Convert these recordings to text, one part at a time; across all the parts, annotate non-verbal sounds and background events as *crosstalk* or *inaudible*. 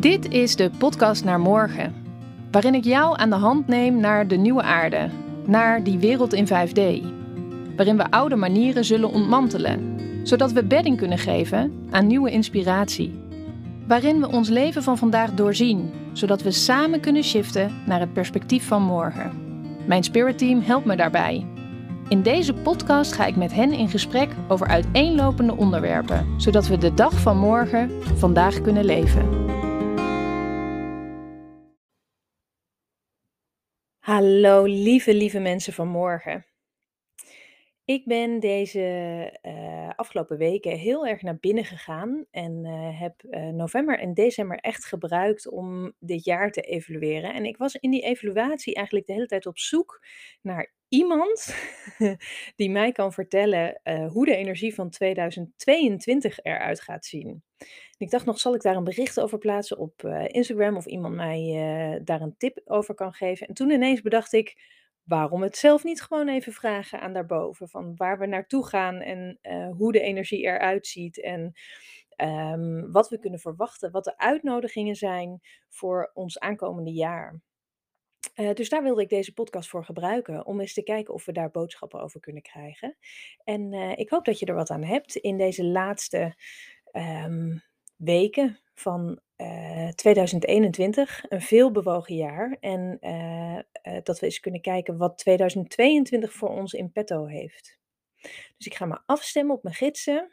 Dit is de podcast naar morgen, waarin ik jou aan de hand neem naar de nieuwe aarde, naar die wereld in 5D, waarin we oude manieren zullen ontmantelen, zodat we bedding kunnen geven aan nieuwe inspiratie, waarin we ons leven van vandaag doorzien, zodat we samen kunnen shiften naar het perspectief van morgen. Mijn spirit team helpt me daarbij. In deze podcast ga ik met hen in gesprek over uiteenlopende onderwerpen, zodat we de dag van morgen vandaag kunnen leven. Hallo lieve, lieve mensen van morgen. Ik ben deze uh, afgelopen weken heel erg naar binnen gegaan en uh, heb uh, november en december echt gebruikt om dit jaar te evalueren. En ik was in die evaluatie eigenlijk de hele tijd op zoek naar iemand *laughs* die mij kan vertellen hoe de energie van 2022 eruit gaat zien. Ik dacht nog, zal ik daar een bericht over plaatsen op Instagram of iemand mij daar een tip over kan geven? En toen ineens bedacht ik waarom het zelf niet gewoon even vragen aan daarboven. Van waar we naartoe gaan en hoe de energie eruit ziet. En um, wat we kunnen verwachten. Wat de uitnodigingen zijn voor ons aankomende jaar. Uh, dus daar wilde ik deze podcast voor gebruiken. Om eens te kijken of we daar boodschappen over kunnen krijgen. En uh, ik hoop dat je er wat aan hebt in deze laatste um, weken van uh, 2021, een veel bewogen jaar. En dat we eens kunnen kijken wat 2022 voor ons in petto heeft. Dus ik ga me afstemmen op mijn gidsen.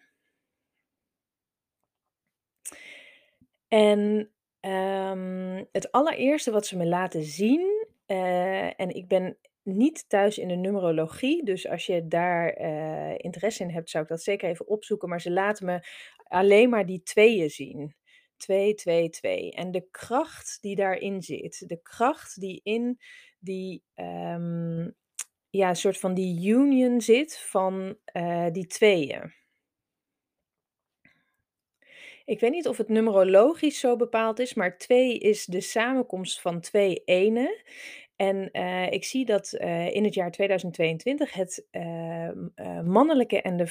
En um, het allereerste wat ze me laten zien, uh, en ik ben niet thuis in de numerologie, dus als je daar uh, interesse in hebt, zou ik dat zeker even opzoeken. Maar ze laten me alleen maar die tweeën zien. 2, 2, 2. En de kracht die daarin zit, de kracht die in die, um, ja, soort van die union zit van uh, die tweeën. Ik weet niet of het numerologisch zo bepaald is, maar 2 is de samenkomst van twee enen. En uh, ik zie dat uh, in het jaar 2022 het uh, mannelijke en de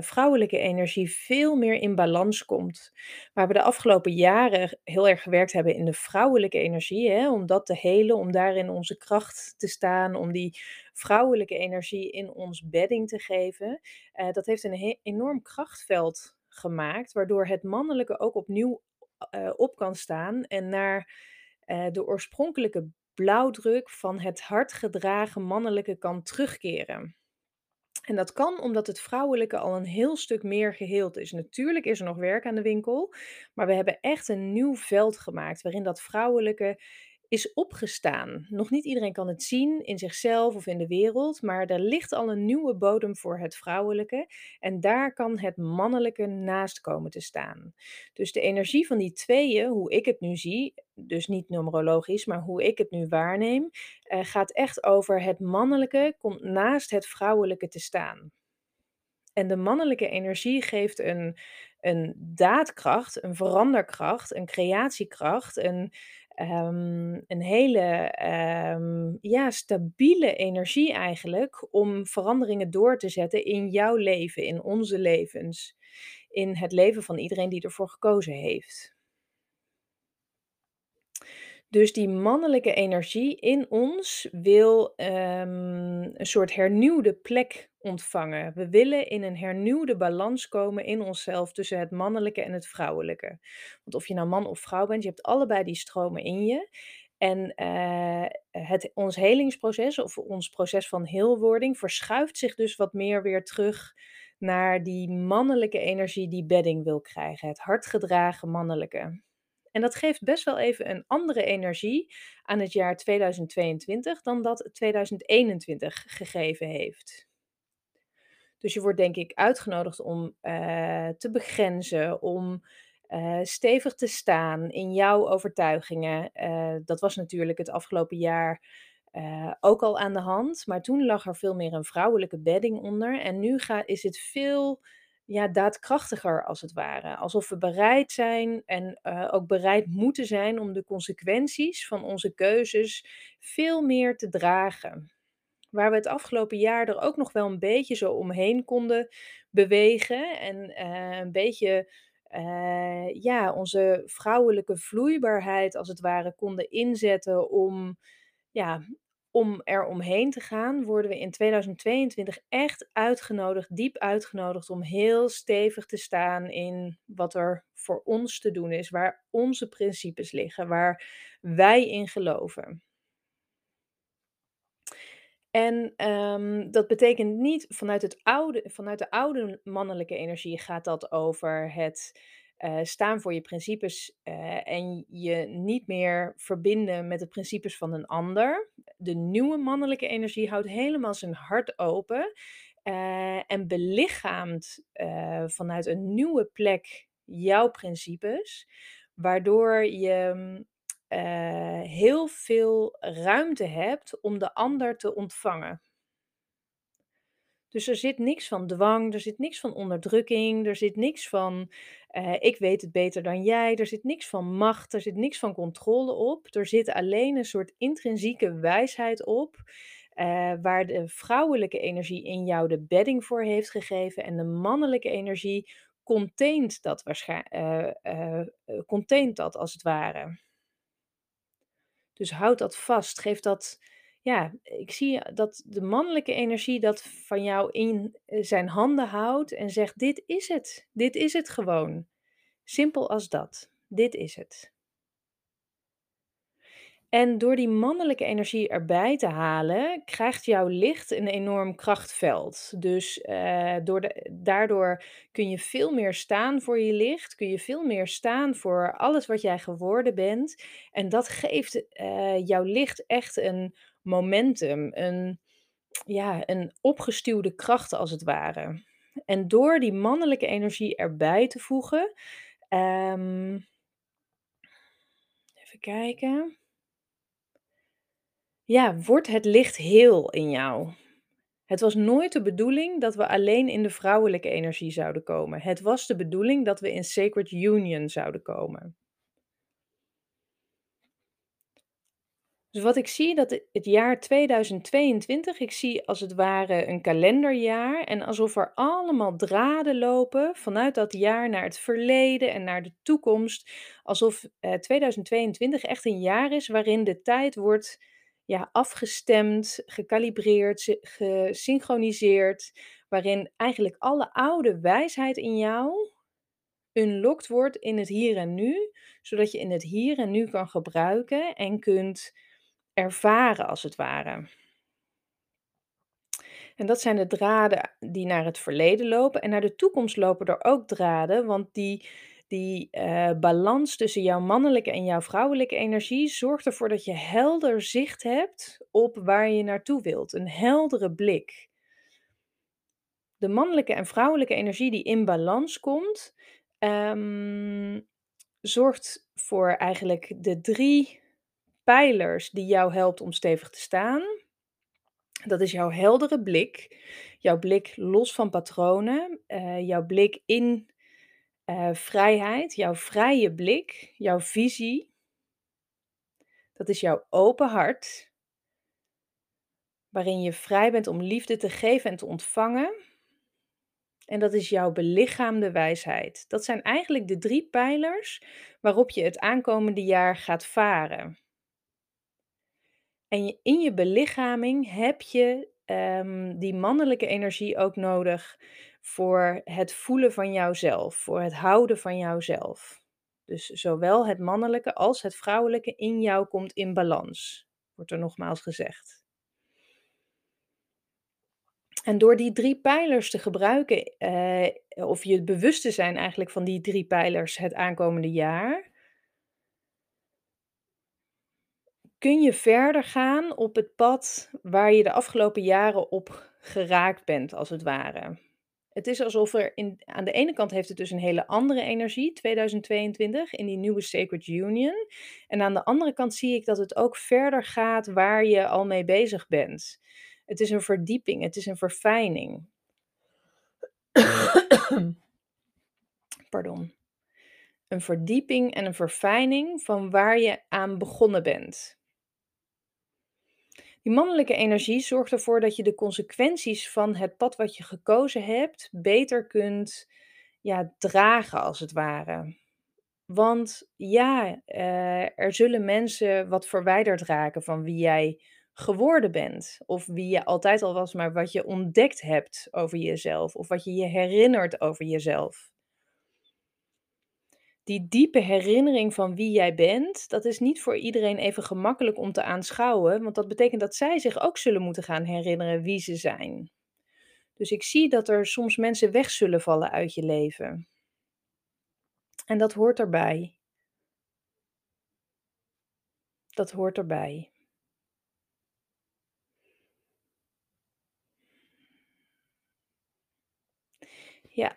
vrouwelijke energie veel meer in balans komt. Waar we de afgelopen jaren heel erg gewerkt hebben in de vrouwelijke energie, hè, om dat te helen, om daarin onze kracht te staan, om die vrouwelijke energie in ons bedding te geven. dat heeft een enorm krachtveld gemaakt, waardoor het mannelijke ook opnieuw op kan staan en naar de oorspronkelijke blauwdruk van het hard gedragen mannelijke kan terugkeren. En dat kan omdat het vrouwelijke al een heel stuk meer geheeld is. Natuurlijk is er nog werk aan de winkel, maar we hebben echt een nieuw veld gemaakt waarin dat vrouwelijke is opgestaan. Nog niet iedereen kan het zien in zichzelf of in de wereld, maar er ligt al een nieuwe bodem voor het vrouwelijke en daar kan het mannelijke naast komen te staan. Dus de energie van die tweeën, hoe ik het nu zie, dus niet numerologisch, maar hoe ik het nu waarneem, uh, gaat echt over het mannelijke komt naast het vrouwelijke te staan. En de mannelijke energie geeft een, een daadkracht, een veranderkracht, een creatiekracht, een, um, een hele um, ja, stabiele energie eigenlijk om veranderingen door te zetten in jouw leven, in onze levens, in het leven van iedereen die ervoor gekozen heeft. Dus die mannelijke energie in ons wil um, een soort hernieuwde plek ontvangen. We willen in een hernieuwde balans komen in onszelf tussen het mannelijke en het vrouwelijke. Want of je nou man of vrouw bent, je hebt allebei die stromen in je. En uh, het, ons helingsproces of ons proces van heelwording verschuift zich dus wat meer weer terug naar die mannelijke energie die bedding wil krijgen. Het hardgedragen mannelijke. En dat geeft best wel even een andere energie aan het jaar 2022 dan dat 2021 gegeven heeft. Dus je wordt denk ik uitgenodigd om uh, te begrenzen, om uh, stevig te staan in jouw overtuigingen. Uh, dat was natuurlijk het afgelopen jaar ook al aan de hand, maar toen lag er veel meer een vrouwelijke bedding onder. En nu ga, is het veel ja, daadkrachtiger als het ware. Alsof we bereid zijn en uh, ook bereid moeten zijn om de consequenties van onze keuzes veel meer te dragen. Waar we het afgelopen jaar er ook nog wel een beetje zo omheen konden bewegen en uh, een beetje eh, ja, onze vrouwelijke vloeibaarheid als het ware konden inzetten om, ja, om er omheen te gaan, worden we in 2022 echt uitgenodigd, diep uitgenodigd om heel stevig te staan in wat er voor ons te doen is, waar onze principes liggen, waar wij in geloven. En ehm, dat betekent niet vanuit, het oude, vanuit de oude mannelijke energie gaat dat over het eh, staan voor je principes eh, en je niet meer verbinden met de principes van een ander. De nieuwe mannelijke energie houdt helemaal zijn hart open eh, en belichaamt vanuit een nieuwe plek jouw principes, waardoor je mm, heel veel ruimte hebt om de ander te ontvangen. Dus er zit niks van dwang, er zit niks van onderdrukking, er zit niks van eh, ik weet het beter dan jij, er zit niks van macht, er zit niks van controle op. Er zit alleen een soort intrinsieke wijsheid op, eh, waar de vrouwelijke energie in jou de bedding voor heeft gegeven en de mannelijke energie containt dat, waarschijnlijk, containt dat als het ware. Dus houd dat vast. Geef dat. Ja, ik zie dat de mannelijke energie dat van jou in eh, zijn handen houdt en zegt: Dit is het. Dit is het gewoon. Simpel als dat. Dit is het. En door die mannelijke energie erbij te halen, krijgt jouw licht een enorm krachtveld. Dus eh, door daardoor kun je veel meer staan voor je licht, kun je veel meer staan voor alles wat jij geworden bent. En dat geeft eh, jouw licht echt een momentum, een, ja, een opgestuwde kracht als het ware. En door die mannelijke energie erbij te voegen, ehm, even kijken. Ja, wordt het licht heel in jou? Het was nooit de bedoeling dat we alleen in de vrouwelijke energie zouden komen. Het was de bedoeling dat we in Sacred Union zouden komen. Dus wat ik zie, dat het jaar 2022, ik zie als het ware een kalenderjaar en alsof er allemaal draden lopen vanuit dat jaar naar het verleden en naar de toekomst. Alsof eh, 2022 echt een jaar is waarin de tijd wordt ja, afgestemd, gekalibreerd, gesynchroniseerd, waarin eigenlijk alle oude wijsheid in jou unlocked wordt in het hier en nu, zodat je in het hier en nu kan gebruiken en kunt ervaren als het ware. En dat zijn de draden die naar het verleden lopen. En naar de toekomst lopen er ook draden, want die die uh, balans tussen jouw mannelijke en jouw vrouwelijke energie zorgt ervoor dat je helder zicht hebt op waar je naartoe wilt. Een heldere blik. De mannelijke en vrouwelijke energie die in balans komt, um, zorgt voor eigenlijk de drie pijlers die jou helpt om stevig te staan. Dat is jouw heldere blik, jouw blik los van patronen, uh, jouw blik in uh, vrijheid, jouw vrije blik, jouw visie. Dat is jouw open hart, waarin je vrij bent om liefde te geven en te ontvangen. En dat is jouw belichaamde wijsheid. Dat zijn eigenlijk de drie pijlers waarop je het aankomende jaar gaat varen. En in je belichaming heb je um, die mannelijke energie ook nodig voor het voelen van jouzelf, voor het houden van jouzelf. Dus zowel het mannelijke als het vrouwelijke in jou komt in balans, wordt er nogmaals gezegd. En door die drie pijlers te gebruiken, eh, of je bewust te zijn eigenlijk van die drie pijlers het aankomende jaar, kun je verder gaan op het pad waar je de afgelopen jaren op geraakt bent, als het ware. Het is alsof er in, aan de ene kant heeft het dus een hele andere energie, 2022, in die nieuwe Sacred Union. En aan de andere kant zie ik dat het ook verder gaat waar je al mee bezig bent. Het is een verdieping, het is een verfijning. Pardon. Een verdieping en een verfijning van waar je aan begonnen bent. Die mannelijke energie zorgt ervoor dat je de consequenties van het pad wat je gekozen hebt beter kunt ja, dragen als het ware. Want ja, eh, er zullen mensen wat verwijderd raken van wie jij geworden bent. Of wie je altijd al was, maar wat je ontdekt hebt over jezelf. Of wat je je herinnert over jezelf. Die diepe herinnering van wie jij bent, dat is niet voor iedereen even gemakkelijk om te aanschouwen, want dat betekent dat zij zich ook zullen moeten gaan herinneren wie ze zijn. Dus ik zie dat er soms mensen weg zullen vallen uit je leven. En dat hoort erbij. Dat hoort erbij. Ja.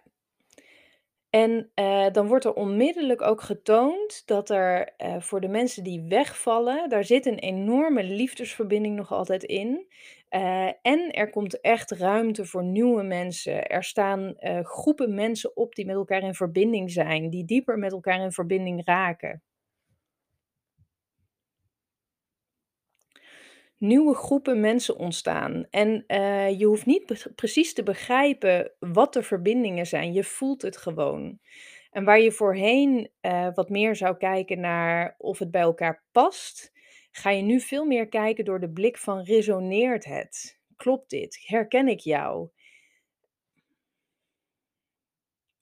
En uh, dan wordt er onmiddellijk ook getoond dat er uh, voor de mensen die wegvallen, daar zit een enorme liefdesverbinding nog altijd in. Uh, en er komt echt ruimte voor nieuwe mensen. Er staan groepen mensen op die met elkaar in verbinding zijn, die dieper met elkaar in verbinding raken. Nieuwe groepen mensen ontstaan. En uh, je hoeft niet precies te begrijpen wat de verbindingen zijn. Je voelt het gewoon. En waar je voorheen uh, wat meer zou kijken naar of het bij elkaar past, ga je nu veel meer kijken door de blik van resoneert het? Klopt dit? Herken ik jou?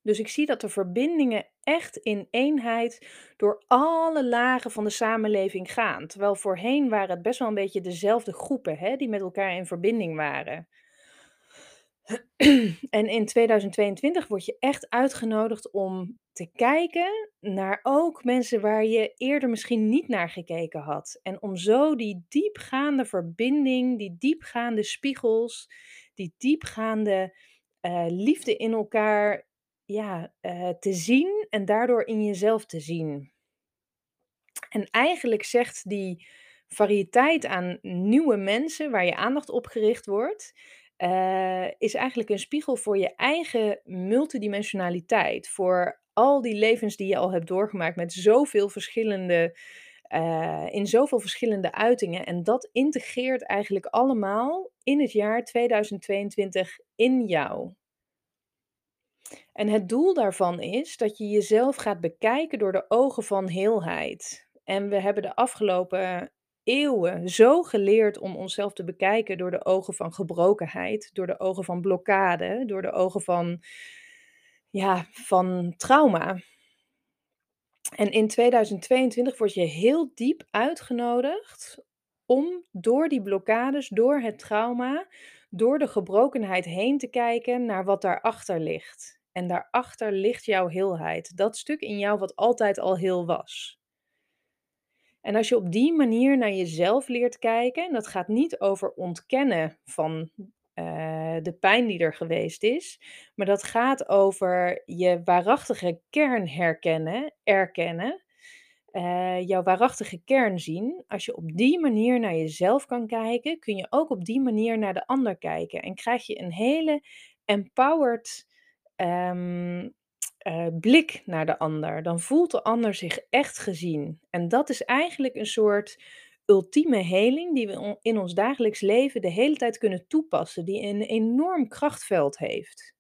Dus ik zie dat de verbindingen echt in eenheid door alle lagen van de samenleving gaan. Terwijl voorheen waren het best wel een beetje dezelfde groepen hè, die met elkaar in verbinding waren. *clears throat* En in 2022 word je echt uitgenodigd om te kijken naar ook mensen waar je eerder misschien niet naar gekeken had. En om zo die diepgaande verbinding, die diepgaande spiegels, die diepgaande uh, liefde in elkaar ja, uh, te zien en daardoor in jezelf te zien. En eigenlijk zegt die variëteit aan nieuwe mensen waar je aandacht op gericht wordt, uh, is eigenlijk een spiegel voor je eigen multidimensionaliteit. Voor al die levens die je al hebt doorgemaakt met zoveel verschillende, uh, in zoveel verschillende uitingen. En dat integreert eigenlijk allemaal in het jaar 2022 in jou. En het doel daarvan is dat je jezelf gaat bekijken door de ogen van heelheid. En we hebben de afgelopen eeuwen zo geleerd om onszelf te bekijken door de ogen van gebrokenheid, door de ogen van blokkade, door de ogen van, ja, van trauma. En in 2022 word je heel diep uitgenodigd om door die blokkades, door het trauma, door de gebrokenheid heen te kijken naar wat daarachter ligt. En daarachter ligt jouw heelheid. Dat stuk in jou wat altijd al heel was. En als je op die manier naar jezelf leert kijken, en dat gaat niet over ontkennen van uh, de pijn die er geweest is, maar dat gaat over je waarachtige kern herkennen, erkennen, uh, jouw waarachtige kern zien. Als je op die manier naar jezelf kan kijken, kun je ook op die manier naar de ander kijken en krijg je een hele empowered um, uh, blik naar de ander. Dan voelt de ander zich echt gezien. En dat is eigenlijk een soort ultieme heling die we in ons dagelijks leven de hele tijd kunnen toepassen, die een enorm krachtveld heeft.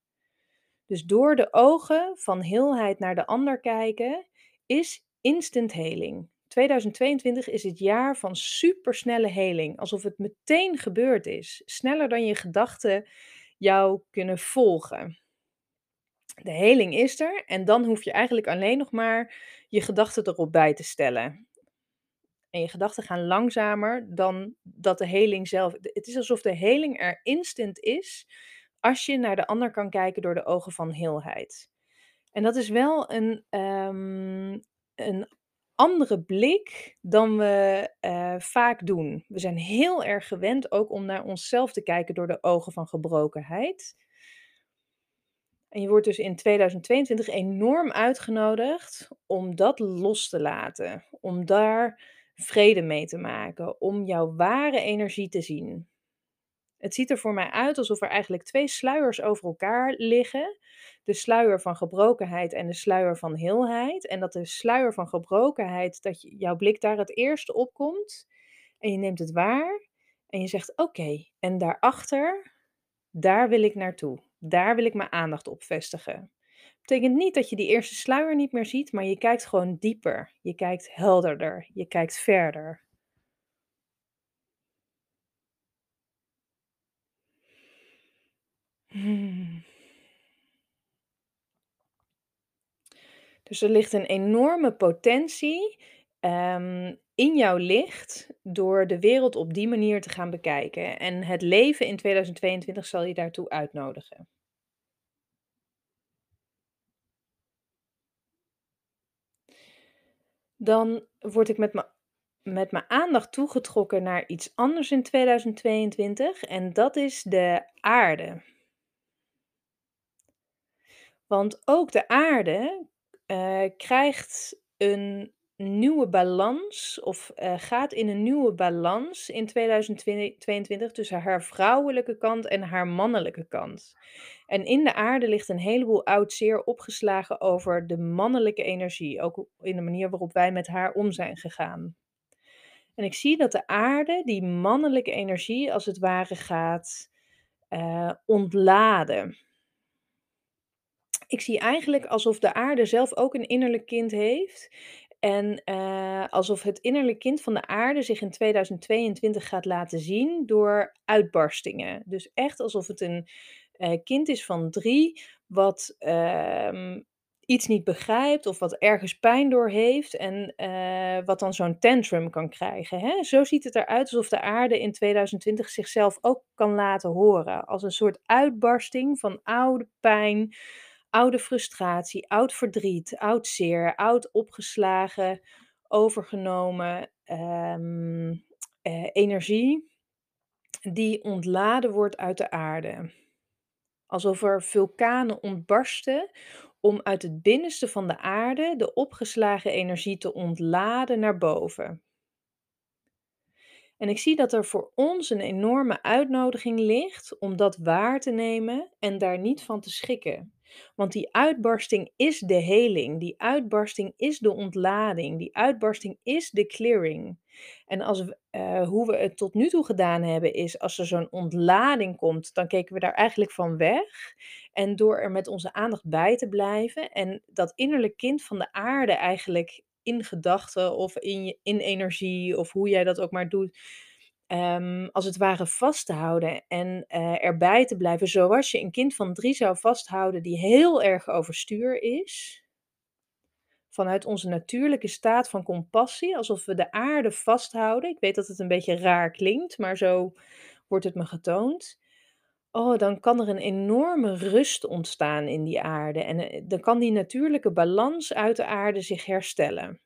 Dus door de ogen van heelheid naar de ander kijken is instant heling. 2022 is het jaar van supersnelle heling, alsof het meteen gebeurd is, sneller dan je gedachten jou kunnen volgen. De heling is er en dan hoef je eigenlijk alleen nog maar je gedachten erop bij te stellen. En je gedachten gaan langzamer dan dat de heling zelf. Het is alsof de heling er instant is als je naar de ander kan kijken door de ogen van heelheid. En dat is wel een, um, een andere blik dan we uh, vaak doen. We zijn heel erg gewend ook om naar onszelf te kijken door de ogen van gebrokenheid. En je wordt dus in 2022 enorm uitgenodigd om dat los te laten, om daar vrede mee te maken, om jouw ware energie te zien. Het ziet er voor mij uit alsof er eigenlijk twee sluiers over elkaar liggen. De sluier van gebrokenheid en de sluier van heelheid. En dat de sluier van gebrokenheid, dat jouw blik daar het eerste opkomt. En je neemt het waar. En je zegt: Oké, en daarachter, daar wil ik naartoe. Daar wil ik mijn aandacht op vestigen. Betekent niet dat je die eerste sluier niet meer ziet, maar je kijkt gewoon dieper. Je kijkt helderder, je kijkt verder. Hmm. Dus er ligt een enorme potentie, ehm, in jouw licht door de wereld op die manier te gaan bekijken. En het leven in 2022 zal je daartoe uitnodigen. Dan word ik met me met mijn aandacht toegetrokken naar iets anders in 2022 en dat is de aarde. Want ook de aarde, eh, krijgt een nieuwe balans of, eh, gaat in een nieuwe balans in 2022 tussen haar vrouwelijke kant en haar mannelijke kant. En in de aarde ligt een heleboel oud zeer opgeslagen over de mannelijke energie, ook in de manier waarop wij met haar om zijn gegaan. En ik zie dat de aarde die mannelijke energie als het ware gaat, eh, ontladen. Ik zie eigenlijk alsof de aarde zelf ook een innerlijk kind heeft. En eh, alsof het innerlijk kind van de aarde zich in 2022 gaat laten zien door uitbarstingen. Dus echt alsof het een eh, kind is van drie, wat ehm, iets niet begrijpt of wat ergens pijn door heeft en eh, wat dan zo'n tantrum kan krijgen. Hè? Zo ziet het eruit alsof de aarde in 2020 zichzelf ook kan laten horen. Als een soort uitbarsting van oude pijn, oude frustratie, oud verdriet, oud zeer, oud opgeslagen, overgenomen ehm, eh, energie die ontladen wordt uit de aarde. Alsof er vulkanen ontbarsten om uit het binnenste van de aarde de opgeslagen energie te ontladen naar boven. En ik zie dat er voor ons een enorme uitnodiging ligt om dat waar te nemen en daar niet van te schrikken. Want die uitbarsting is de heling, die uitbarsting is de ontlading, die uitbarsting is de clearing. En als eh, hoe we het tot nu toe gedaan hebben, is als er zo'n ontlading komt, dan keken we daar eigenlijk van weg. En door er met onze aandacht bij te blijven en dat innerlijk kind van de aarde eigenlijk in gedachten of in, je, in energie of hoe jij dat ook maar doet, ehm, als het ware vast te houden en eh, erbij te blijven, zoals je een kind van drie zou vasthouden die heel erg overstuur is. Vanuit onze natuurlijke staat van compassie, alsof we de aarde vasthouden. Ik weet dat het een beetje raar klinkt, maar zo wordt het me getoond. Oh, dan kan er een enorme rust ontstaan in die aarde en eh, dan kan die natuurlijke balans uit de aarde zich herstellen.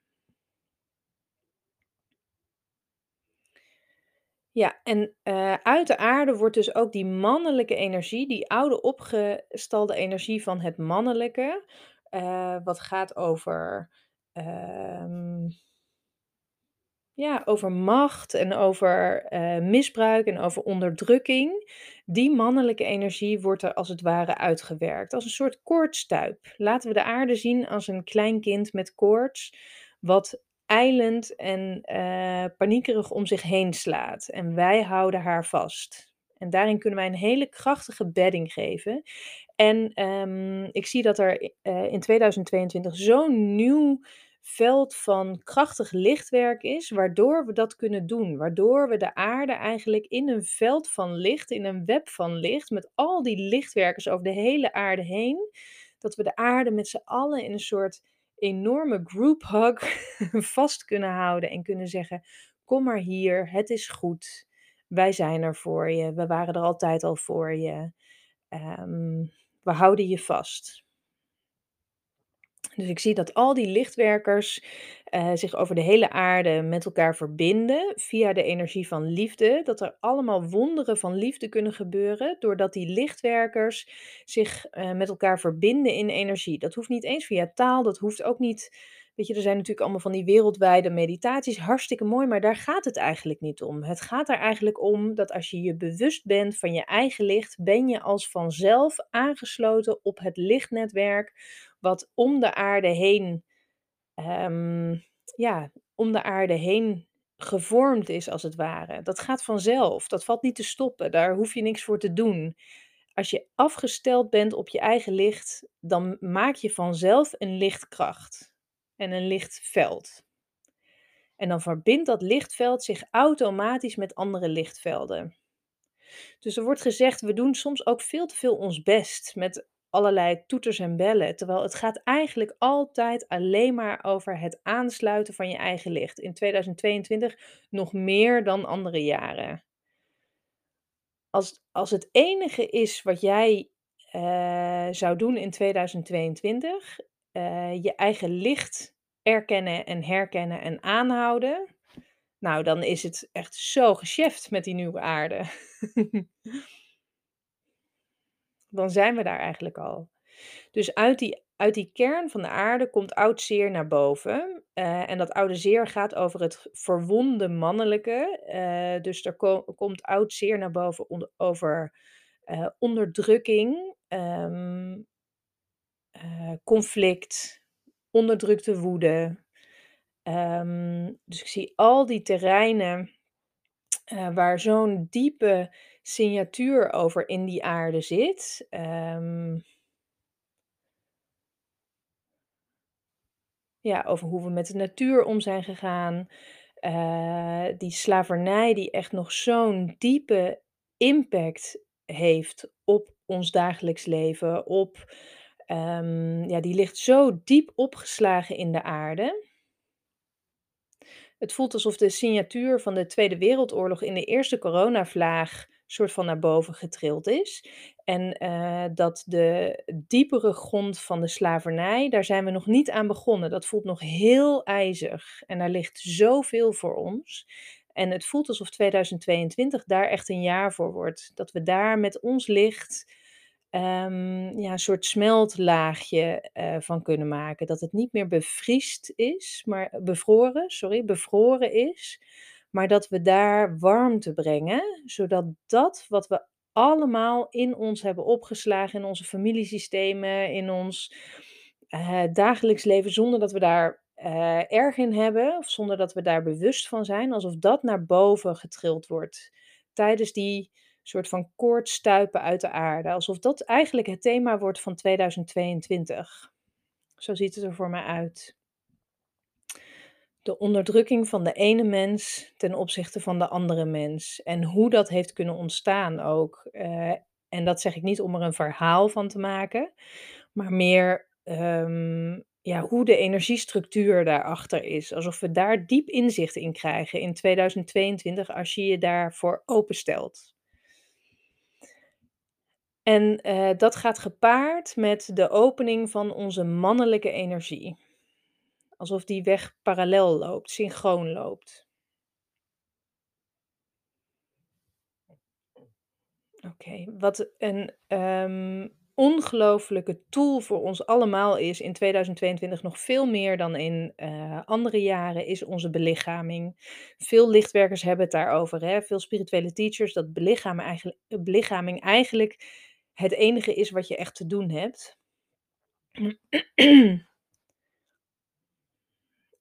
Ja, en eh, uit de aarde wordt dus ook die mannelijke energie, die oude opgestalde energie van het mannelijke, eh, wat gaat over, ehm, ja, over macht en over eh, misbruik en over onderdrukking. Die mannelijke energie wordt er als het ware uitgewerkt, als een soort koortstuip. Laten we de aarde zien als een klein kind met koorts, wat ijlend en eh, paniekerig om zich heen slaat. En wij houden haar vast. En daarin kunnen wij een hele krachtige bedding geven. En ehm, ik zie dat er eh, in 2022 zo'n nieuw veld van krachtig lichtwerk is, waardoor we dat kunnen doen. Waardoor we de aarde eigenlijk in een veld van licht, in een web van licht, met al die lichtwerkers over de hele aarde heen, dat we de aarde met z'n allen in een soort enorme group hug *laughs* vast kunnen houden en kunnen zeggen: Kom maar hier, het is goed. Wij zijn er voor je. We waren er altijd al voor je. Ehm, we houden je vast. Dus ik zie dat al die lichtwerkers eh, zich over de hele aarde met elkaar verbinden via de energie van liefde. Dat er allemaal wonderen van liefde kunnen gebeuren doordat die lichtwerkers zich eh, met elkaar verbinden in energie. Dat hoeft niet eens via taal, dat hoeft ook niet. Weet je, er zijn natuurlijk allemaal van die wereldwijde meditaties, hartstikke mooi, maar daar gaat het eigenlijk niet om. Het gaat er eigenlijk om dat als je je bewust bent van je eigen licht, ben je als vanzelf aangesloten op het lichtnetwerk wat om de aarde heen, ehm, ja, om de aarde heen gevormd is als het ware. Dat gaat vanzelf, dat valt niet te stoppen, daar hoef je niks voor te doen. Als je afgesteld bent op je eigen licht, dan maak je vanzelf een lichtkracht en een lichtveld. En dan verbindt dat lichtveld zich automatisch met andere lichtvelden. Dus er wordt gezegd, we doen soms ook veel te veel ons best met allerlei toeters en bellen. Terwijl het gaat eigenlijk altijd alleen maar over het aansluiten van je eigen licht. In 2022 nog meer dan andere jaren. Als, als het enige is wat jij eh, zou doen in 2022, eh, je eigen licht erkennen en herkennen en aanhouden, nou dan is het echt zo gescheft met die nieuwe aarde. *laughs* dan zijn we daar eigenlijk al. Dus uit die, uit die kern van de aarde komt oud zeer naar boven. Eh, en dat oude zeer gaat over het verwonde mannelijke. Eh, dus er komt oud zeer naar boven over uh, onderdrukking, ehm, conflict, onderdrukte woede. Um, dus ik zie al die terreinen waar zo'n diepe signatuur over in die aarde zit. Um, ja, over hoe we met de natuur om zijn gegaan. Uh, die slavernij die echt nog zo'n diepe impact heeft op ons dagelijks leven. Op, um, ja, die ligt zo diep opgeslagen in de aarde. Het voelt alsof de signatuur van de Tweede Wereldoorlog in de eerste coronavlaag soort van naar boven getrild is. En uh, dat de diepere grond van de slavernij, daar zijn we nog niet aan begonnen. Dat voelt nog heel ijzig en daar ligt zoveel voor ons. En het voelt alsof 2022 daar echt een jaar voor wordt. Dat we daar met ons licht um, ja, een soort smeltlaagje uh, van kunnen maken. Dat het niet meer bevriest is, maar bevroren, sorry, bevroren is. Maar dat we daar warmte brengen, zodat dat wat we allemaal in ons hebben opgeslagen, in onze familiesystemen, in ons uh, dagelijks leven, zonder dat we daar erg in hebben, of zonder dat we daar bewust van zijn, alsof dat naar boven getrild wordt tijdens die soort van koortstuipen uit de aarde. Alsof dat eigenlijk het thema wordt van 2022. Zo ziet het er voor mij uit. De onderdrukking van de ene mens ten opzichte van de andere mens. En hoe dat heeft kunnen ontstaan ook. Uh, en dat zeg ik niet om er een verhaal van te maken, maar meer um, ja, hoe de energiestructuur daarachter is. Alsof we daar diep inzicht in krijgen in 2022 als je je daarvoor openstelt. En uh, dat gaat gepaard met de opening van onze mannelijke energie. Alsof die weg parallel loopt, synchroon loopt. Oké, wat een um, ongelooflijke tool voor ons allemaal is in 2022 nog veel meer dan in uh, andere jaren, is onze belichaming. Veel lichtwerkers hebben het daarover, hè? veel spirituele teachers, dat belichaming eigenlijk, belichaming eigenlijk het enige is wat je echt te doen hebt.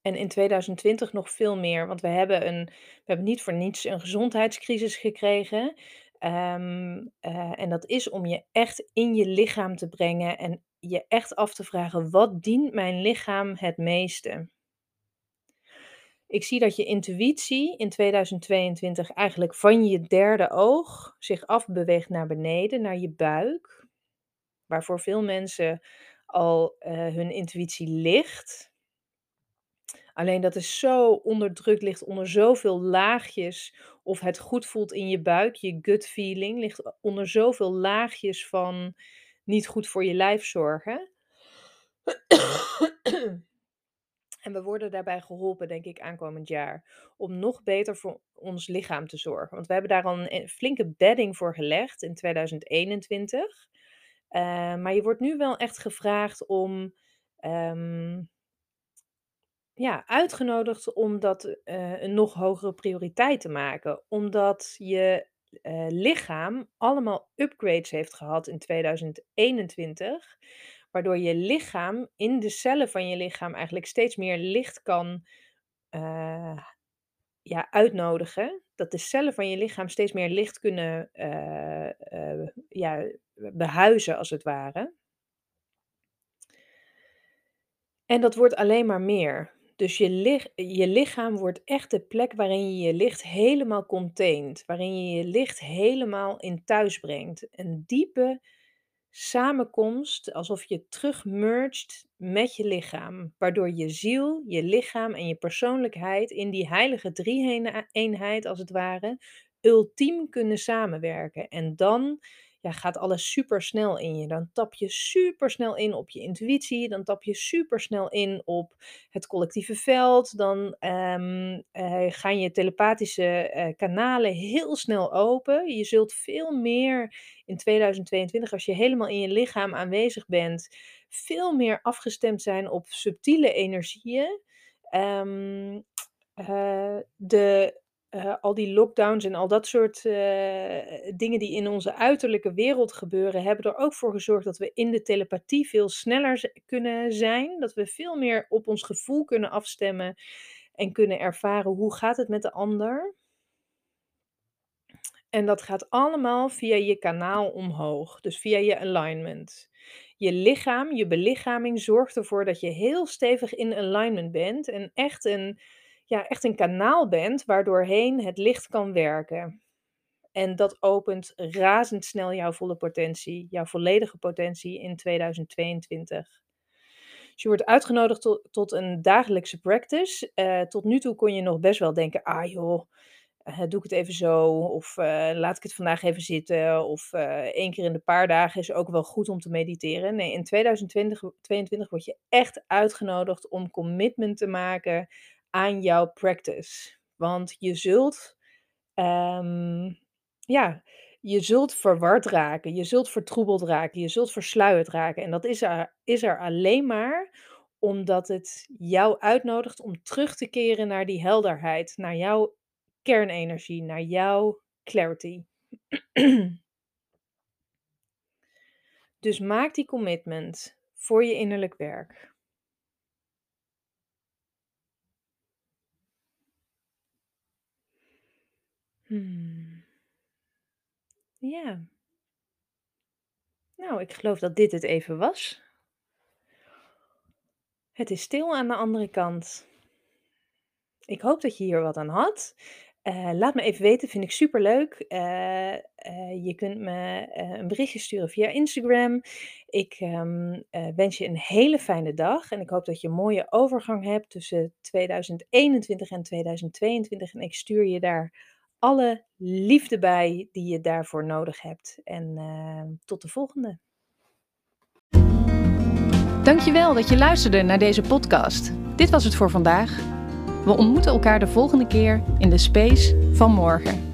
En in 2020 nog veel meer, want we hebben, een, we hebben niet voor niets een gezondheidscrisis gekregen. Um, uh, en dat is om je echt in je lichaam te brengen en je echt af te vragen: wat dient mijn lichaam het meeste? Ik zie dat je intuïtie in 2022 eigenlijk van je derde oog zich afbeweegt naar beneden, naar je buik. Waarvoor veel mensen al uh, hun intuïtie ligt. Alleen dat is zo onderdrukt, ligt onder zoveel laagjes. Of het goed voelt in je buik, je gut feeling, ligt onder zoveel laagjes van niet goed voor je lijf zorgen. En we worden daarbij geholpen, denk ik, aankomend jaar. Om nog beter voor ons lichaam te zorgen. Want we hebben daar al een flinke bedding voor gelegd in 2021. Uh, maar je wordt nu wel echt gevraagd om. Um, ja, uitgenodigd om dat uh, een nog hogere prioriteit te maken. Omdat je lichaam allemaal upgrades heeft gehad in 2021 waardoor je lichaam in de cellen van je lichaam eigenlijk steeds meer licht kan uh, ja, uitnodigen. Dat de cellen van je lichaam steeds meer licht kunnen uh, uh, ja, behuizen als het ware. En dat wordt alleen maar meer. Dus je, je lichaam wordt echt de plek waarin je je licht helemaal containt, waarin je je licht helemaal in thuis brengt. Een diepe samenkomst, alsof je terug merged met je lichaam, waardoor je ziel, je lichaam en je persoonlijkheid in die heilige drie-eenheid als het ware ultiem kunnen samenwerken. En dan ja, gaat alles super snel in je. Dan tap je super snel in op je intuïtie. Dan tap je super snel in op het collectieve veld. Dan um, gaan je telepathische eh, kanalen heel snel open. Je zult veel meer in 2022, als je helemaal in je lichaam aanwezig bent, veel meer afgestemd zijn op subtiele energieën. Um, de uh, al die lockdowns en al dat soort uh, dingen die in onze uiterlijke wereld gebeuren, hebben er ook voor gezorgd dat we in de telepathie veel sneller kunnen zijn. Dat we veel meer op ons gevoel kunnen afstemmen en kunnen ervaren hoe gaat het met de ander. En dat gaat allemaal via je kanaal omhoog, dus via je alignment. Je lichaam, je belichaming zorgt ervoor dat je heel stevig in alignment bent en echt een ja, echt een kanaal bent waardoorheen het licht kan werken. En dat opent razendsnel jouw volle potentie, jouw volledige potentie in 2022. Dus je wordt uitgenodigd tot, een dagelijkse practice. Uh, tot nu toe kon je nog best wel denken, ah joh, uh, doe ik het even zo. Of uh, laat ik het vandaag even zitten. Of één keer in de paar dagen is ook wel goed om te mediteren. Nee, in 2022 word je echt uitgenodigd om commitment te maken aan jouw practice. Want je zult, um, ja, je zult verward raken, je zult vertroebeld raken, je zult versluierd raken. En dat is er, is er alleen maar omdat het jou uitnodigt om terug te keren naar die helderheid, naar jouw kernenergie, naar jouw clarity. dus maak die commitment voor je innerlijk werk. Hmm. Ja. Nou, ik geloof dat dit het even was. Het is stil aan de andere kant. Ik hoop dat je hier wat aan had. Uh, laat me even weten, vind ik super leuk. Uh, uh, je kunt me een berichtje sturen via Instagram. Ik um, wens je een hele fijne dag en ik hoop dat je een mooie overgang hebt tussen 2021 en 2022. En ik stuur je daar alle liefde bij die je daarvoor nodig hebt. En uh, tot de volgende. Dankjewel dat je luisterde naar deze podcast. Dit was het voor vandaag. We ontmoeten elkaar de volgende keer in de space van morgen.